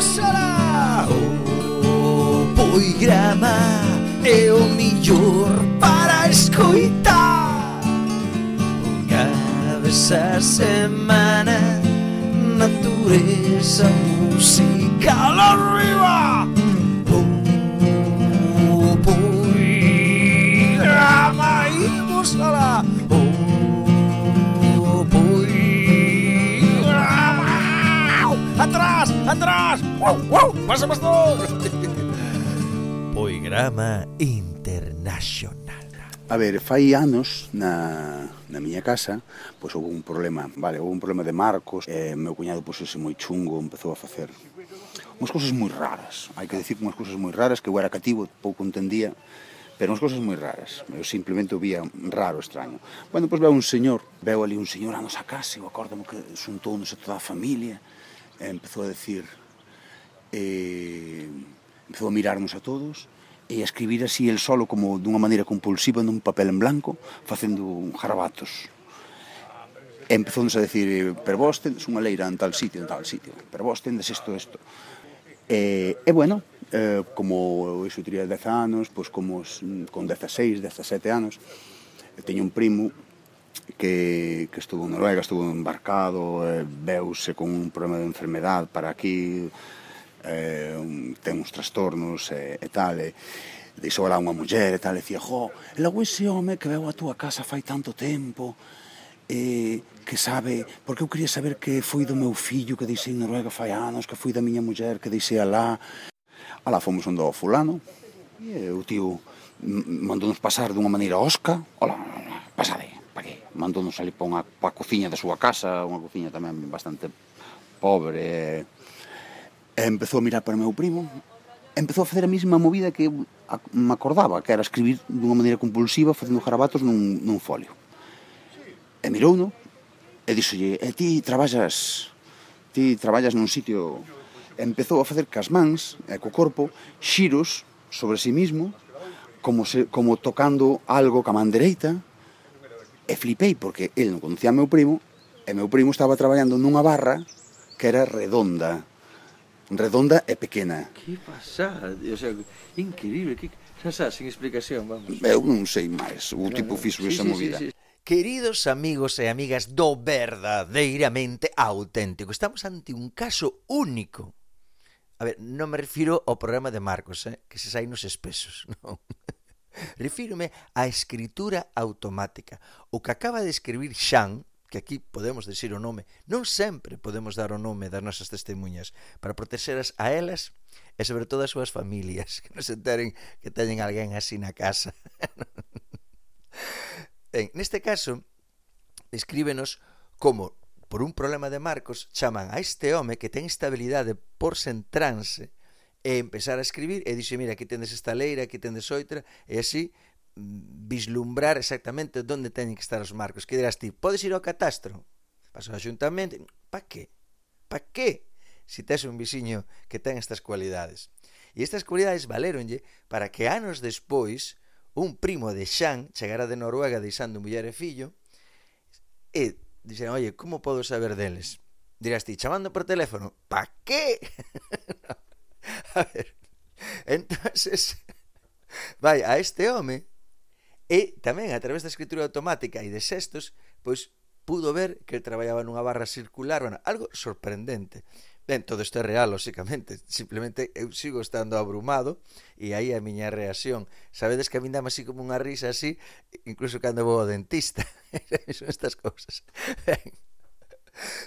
será o oh, programa é o melhor para escutar. Uma vez a semana natureza musical arriba. Oh, o programa e mostrará Pasa pastor. Poigrama Internacional. A ver, fai anos na, na miña casa, pois houve un problema, vale, houve un problema de marcos, eh, meu cuñado pusese moi chungo, empezou a facer unhas cousas moi raras, hai que dicir unhas cousas moi raras que eu era cativo, pouco entendía, pero unhas cousas moi raras, eu simplemente o vía raro, extraño. Bueno, pois veo un señor, veo ali un señor a nosa casa, eu acordamo que xuntou-nos a toda a familia, e empezou a decir, eh, empezou a mirarnos a todos e a escribir así el solo como dunha maneira compulsiva nun papel en blanco facendo un jarbatos e empezónos a decir pero vos tendes unha leira en tal sitio en tal sitio pero vos tendes isto isto e, e bueno eh, como iso tiría 10 anos pois como con 16, 17 anos teño un primo que, que estuvo en Noruega, estuvo embarcado, eh, veuse con un problema de enfermedad para aquí, eh, un, ten uns trastornos e, eh, e tal, e, dixo lá unha muller e tal, e dicía, jo, e logo ese home que veu a túa casa fai tanto tempo, e que sabe, porque eu quería saber que foi do meu fillo que deixei en Noruega fai anos, que foi da miña muller que deixei alá. Alá fomos onde o fulano, e o tío mandounos pasar dunha maneira osca, ola, pasade, pa que? Mandounos ali pa, unha, pa a cociña da súa casa, unha cociña tamén bastante pobre, E empezou a mirar para o meu primo, empezou a facer a mesma movida que me acordaba, que era escribir dunha maneira compulsiva, facendo garabatos nun, nun folio. E mirou no, e dixolle, e eh, ti traballas, ti traballas nun sitio... E empezou a facer cas mans, e co corpo, xiros sobre si sí mismo, como, se, como tocando algo ca man dereita, e flipei porque el non conocía meu primo, e meu primo estaba traballando nunha barra que era redonda, redonda e pequena. Que pasada, o sea, increíble, que xa xa, sin explicación, vamos. Eu non sei máis, o tipo fixo esa sí, movida. Sí, sí, sí. Queridos amigos e amigas do verdadeiramente auténtico, estamos ante un caso único. A ver, non me refiro ao programa de Marcos, eh, que se sai nos espesos, non. Refírome á escritura automática, o que acaba de escribir Xan que aquí podemos decir o nome, non sempre podemos dar o nome das nosas testemunhas para protexeras a elas e sobre todo as súas familias, que non se enteren que teñen alguén así na casa. en, neste caso, escríbenos como por un problema de Marcos chaman a este home que ten estabilidade por sentranse e empezar a escribir e dixe, mira, aquí tendes esta leira, aquí tendes outra, e así vislumbrar exactamente onde teñen que estar os marcos. Que dirás ti, podes ir ao catastro? Vas ao axuntamento? Pa que? Pa que? Si tes un vixiño que ten estas cualidades. E estas cualidades valéronlle para que anos despois un primo de Xan chegara de Noruega deixando muller e fillo e dixeron, oye, como podo saber deles? Dirás ti, chamando por teléfono, pa que? a ver, entonces vai a este home E tamén a través da escritura automática e de xestos, pois pudo ver que el traballaba nunha barra circular, bueno, algo sorprendente. Ben, todo isto é real, lóxicamente, simplemente eu sigo estando abrumado e aí a miña reacción. Sabedes que a min dame así como unha risa así, incluso cando vou ao dentista. Son estas cousas. Ben.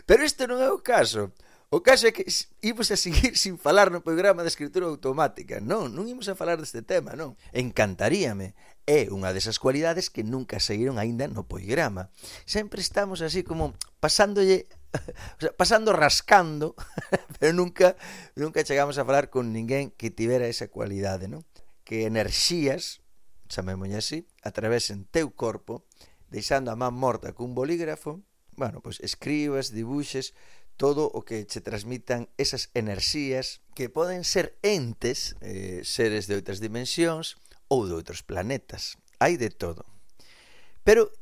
Pero isto non é o caso. O caso é que imos a seguir sin falar no programa de escritura automática. Non, non imos a falar deste tema, non. Encantaríame. É unha desas cualidades que nunca seguiron aínda no poigrama. Sempre estamos así como pasándolle o sea, pasando rascando, pero nunca nunca chegamos a falar con ninguén que tivera esa cualidade, non? Que enerxías, chamémoñe así, atravesen teu corpo, deixando a man morta cun bolígrafo, bueno, pois escribas, dibuxes, todo o que che transmitan esas enerxías que poden ser entes, eh, seres de outras dimensións ou de outros planetas. Hai de todo. Pero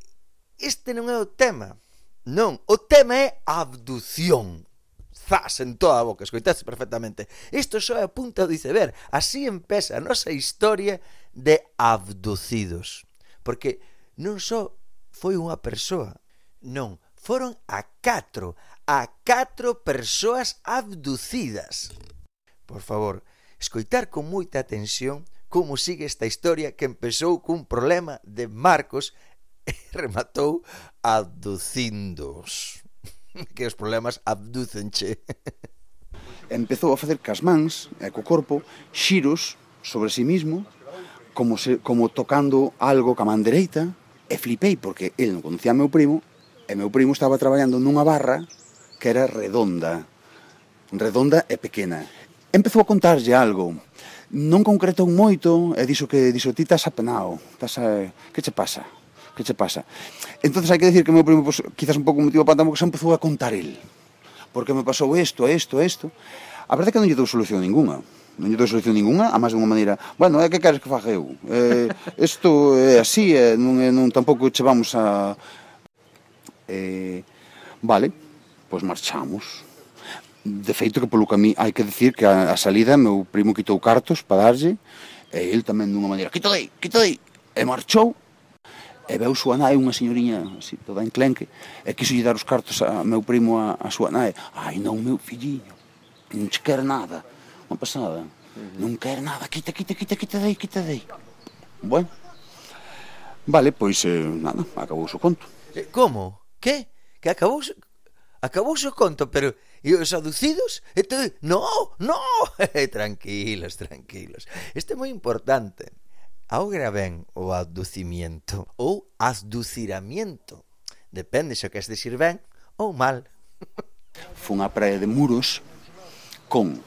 este non é o tema. Non, o tema é a abdución. Zas en toda a boca, escoitaste perfectamente. Isto só é a punta do iceberg. Así empeza a nosa historia de abducidos. Porque non só foi unha persoa, non, foron a 4, a 4 persoas abducidas. Por favor, escoitar con moita atención como sigue esta historia que empezou cun problema de Marcos e rematou abducindos. Que os problemas abducenche. Empezou a facer cas mans e eh, co corpo xiros sobre si sí mismo como, se, como tocando algo ca man dereita e flipei porque el non conocía a meu primo E meu primo estaba traballando nunha barra que era redonda, redonda e pequena. Empezou a contarlle algo, non concretou moito e dixo que dixo ti estás apenao, estás a... que che pasa? Que che pasa? Entonces hai que decir que meu primo pues, quizás un pouco motivo para tambo que se empezou a contar el. Porque me pasou isto, isto, isto. A verdade é que non lle dou solución ninguna non lle dou solución ninguna, a máis dunha maneira, bueno, é que queres que faga eu? Eh, isto é así, eh, non, non tampouco che vamos a eh, vale, pois marchamos. De feito que polo camí hai que decir que a, a salida meu primo quitou cartos para darlle e el tamén dunha maneira, quito dei, quito dei, e marchou. E veu súa nai unha señoriña así, toda enclenque e quiso lle dar os cartos a meu primo a, a súa nai. Ai non meu filliño non che quer nada unha pasada non quer nada quita, quita, quita, quita dei, quita dei bueno vale, pois eh, nada acabou o seu conto. Eh, como? Que? Que acabou acabou o conto, pero e os aducidos? E tú, no, no, tranquilos, tranquilos. Este é moi importante. Augra ben o aducimiento ou asduciramiento. Depende se o queres decir ben ou mal. Fun a praia de Muros con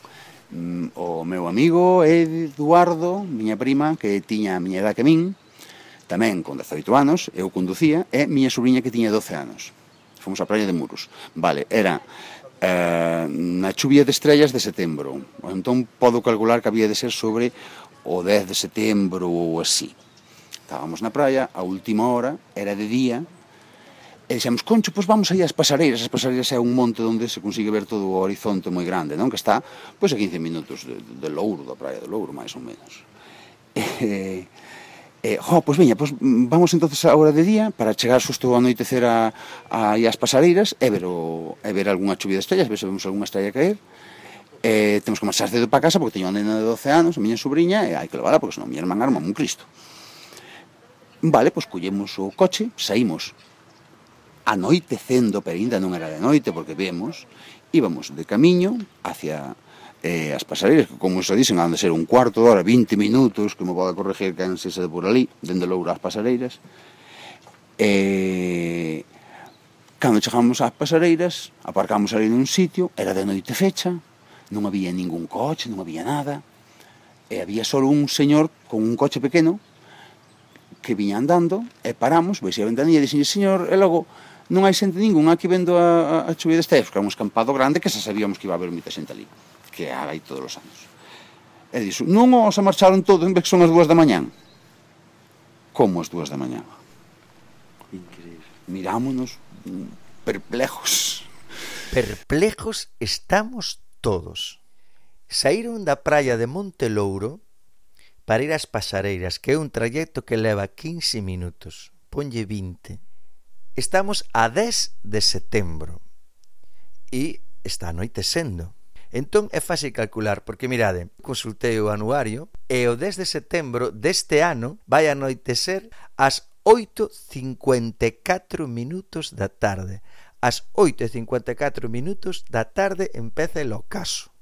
mm, o meu amigo Eduardo, miña prima, que tiña a miña edad que min, Tamén, con 18 anos, eu conducía e miña sobrinha que tiña 12 anos. Fomos á praia de Muros. Vale, era eh, na chuvia de estrellas de setembro. Entón podo calcular que había de ser sobre o 10 de setembro ou así. Estábamos na praia, a última hora, era de día, e dixemos, concho, pois vamos aí ás pasareiras, as pasareiras é un monte onde se consigue ver todo o horizonte moi grande, non? Que está, pois a 15 minutos de, de Louro, da praia de Louro, máis ou menos. E, Eh, jo, pois veña, pois vamos entonces a hora de día para chegar xusto ao anoitecer a, a, a as pasareiras e ver, o, e ver algunha chuvia de estrellas, ver se vemos algunha estrella caer. Eh, temos que marchar cedo para casa porque teño unha nena de 12 anos, a miña sobrinha, e hai que levarla porque senón mi irmán arma un cristo. Vale, pois collemos o coche, saímos anoitecendo, pero ainda non era de noite porque vemos, íbamos de camiño hacia eh, as pasareiras, que como iso dicen, han de ser un cuarto de hora, 20 minutos, que me pode corregir que se de por ali, dende loura as pasareiras. E... Eh, cando chegamos ás pasareiras, aparcamos ali nun sitio, era de noite fecha, non había ningún coche, non había nada, e había só un señor con un coche pequeno que viña andando, e paramos, veis a ventanilla e dixen, señor, e logo, non hai xente ningún aquí vendo a, a, a chuvia desta época, un escampado grande que xa sabíamos que iba a haber moita xente ali que hai todos os anos. E dixo, non os marcharon todos, en vez que son as dúas da mañán. Como as dúas da mañán? Increíble. Mirámonos perplejos. Perplejos estamos todos. Saíron da praia de Monte Louro para ir ás Pasareiras, que é un trayecto que leva 15 minutos. Ponlle 20. Estamos a 10 de setembro e está anoitecendo. Entón é fácil calcular, porque mirade, consultei o anuario e o 10 de setembro deste ano vai anoitecer ás 8.54 minutos da tarde. Ás 8.54 minutos da tarde empeza el ocaso.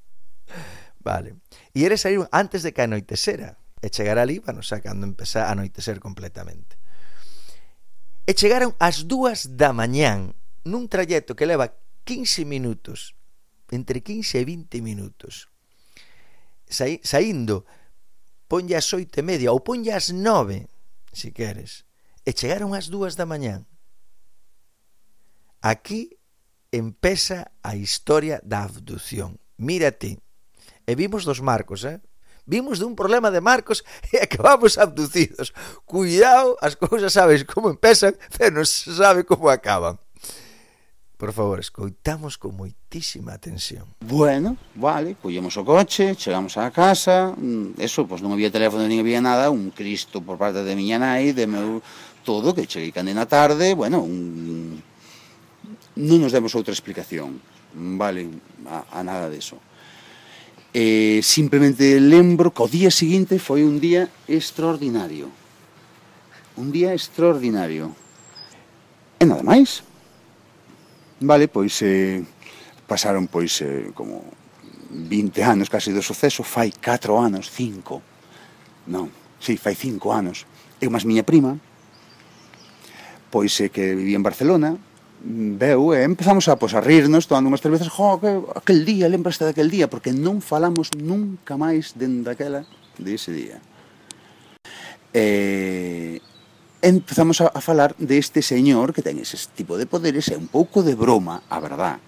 Vale. E eres saír antes de que anoitecera. E chegar ali, bueno, xa cando empezar a anoitecer completamente. E chegaron ás 2 da mañán nun trayecto que leva 15 minutos entre 15 e 20 minutos. Sai, saindo, ponlle as oito e media ou ponlle as nove, se queres. E chegaron as dúas da mañán. Aquí empeza a historia da abducción. Mírate. E vimos dos marcos, eh? Vimos dun problema de marcos e acabamos abducidos. Cuidado, as cousas sabes como empezan, pero non se sabe como acaban. Por favor, escoitamos con moitísima atención. Bueno, vale, collemos o coche, chegamos á casa, mm, eso, pois non había teléfono, nin había nada, un cristo por parte de miña nai, de meu todo, que cheguei cande na tarde, bueno, un... non nos demos outra explicación, vale, a, a nada deso. Eh, simplemente lembro que o día seguinte foi un día extraordinario. Un día extraordinario. E nada máis. Vale, pois eh, pasaron pois eh, como 20 anos casi do suceso, fai 4 anos, 5. Non, si, fai 5 anos. Eu máis miña prima, pois eh, que vivía en Barcelona, veu e eh, empezamos a, pois, a rirnos tomando unhas cervezas, jo, que, aquel día, lembraste daquel día, porque non falamos nunca máis dende aquela, de ese día. E, empezamos a, a falar deste señor que ten ese tipo de poderes e un pouco de broma, a verdad.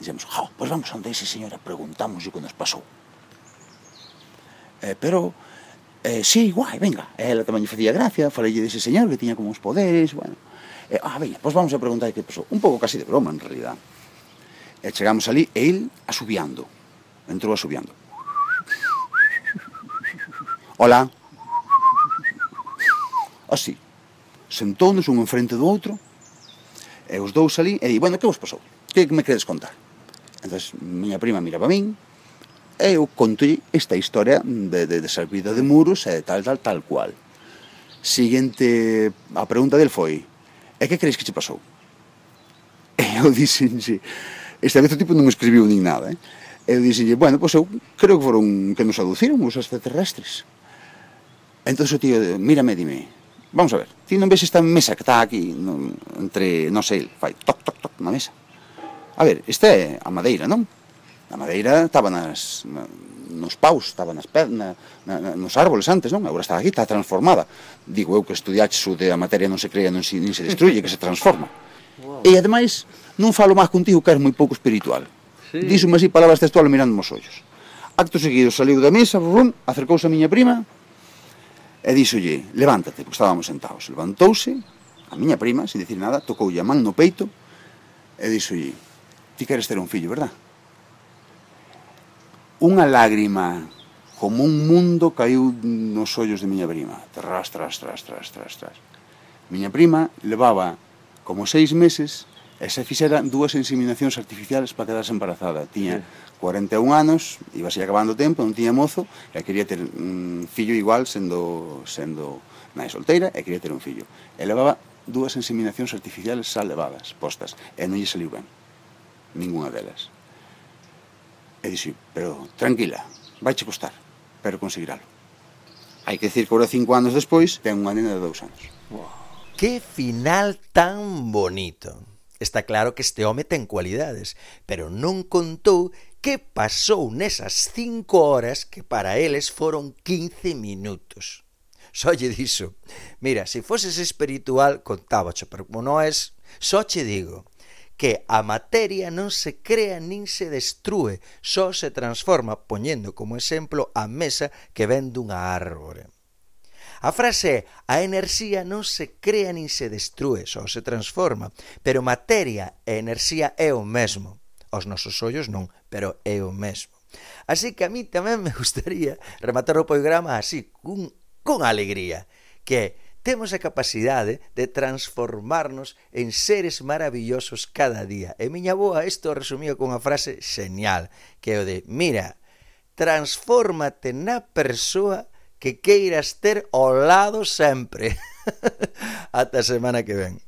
Dixemos, jo, pois vamos onde ese señor e preguntamos o que nos pasou. Eh, pero, eh, sí, guai, venga, ela tamén lle facía gracia, falei dese señor que tiña como uns poderes, bueno. Eh, ah, veña, pois vamos a preguntar que pasou. Un pouco casi de broma, en realidad. E chegamos ali, e el asubiando. Entrou asubiando. Hola. Oh, Así sentounos un enfrente do outro, e os dous ali, e di, bueno, que vos pasou? Que me queres contar? Entón, miña prima mira para min, e eu contolle esta historia de, de, de servida de muros e tal, tal, tal cual. Siguiente, a pregunta del foi, e que crees que che pasou? E eu dixenlle, esta vez o tipo non escribiu nin nada, eh? e Eu dixenlle, bueno, pois eu creo que foron que nos aduciron os extraterrestres. Entón o tío, mírame, dime, Vamos a ver, ti non ves esta mesa que está aquí non, entre, non sei, fai toc, toc, toc na mesa. A ver, esta é a madeira, non? A madeira estaba nas, na, nos paus, estaba nas pernas, na, na, nos árboles antes, non? Agora está aquí, está transformada. Digo eu que estudiaches o de a materia non se crea, non se, nin se destruye, que se transforma. Wow. E ademais, non falo máis contigo que és moi pouco espiritual. Sí. Dísome así palabras textuales mirando os ollos. Acto seguido saliu da mesa, brum, acercouse a miña prima, e díxolle, levántate, porque estábamos sentados. Levantouse, a miña prima, sin dicir nada, tocoulle a man no peito e díxolle, ti queres ter un fillo, verdad? Unha lágrima como un mundo caiu nos ollos de miña prima. Tras, tras, tras, tras, tras, tras. Miña prima levaba como seis meses E se fixera dúas inseminacións artificiales para quedarse embarazada. Tiña 41 anos, iba así acabando o tempo, non tiña mozo, e quería ter un fillo igual sendo, sendo nai solteira, e quería ter un fillo. E levaba dúas inseminacións artificiales xa levadas, postas, e non lle saliu ben. Ninguna delas. E dixo, pero tranquila, vai che costar, pero conseguiralo. Hai que decir que ahora cinco anos despois ten unha nena de dous anos. Wow. Que final tan bonito. Está claro que este home ten cualidades, pero non contou que pasou nesas cinco horas que para eles foron 15 minutos. Só lle dixo, mira, se foses espiritual, contábacho, pero como non es, só che digo que a materia non se crea nin se destrue, só se transforma, poñendo como exemplo a mesa que ven dunha árbore. A frase é a enerxía non se crea nin se destrue, só se transforma, pero materia e enerxía é o mesmo. Os nosos ollos non, pero é o mesmo. Así que a mí tamén me gustaría rematar o programa así, cun, con alegría, que temos a capacidade de transformarnos en seres maravillosos cada día. E miña boa isto resumía con unha frase genial, que é o de, mira, transfórmate na persoa que queiras ter ao lado sempre. Ata a semana que ven.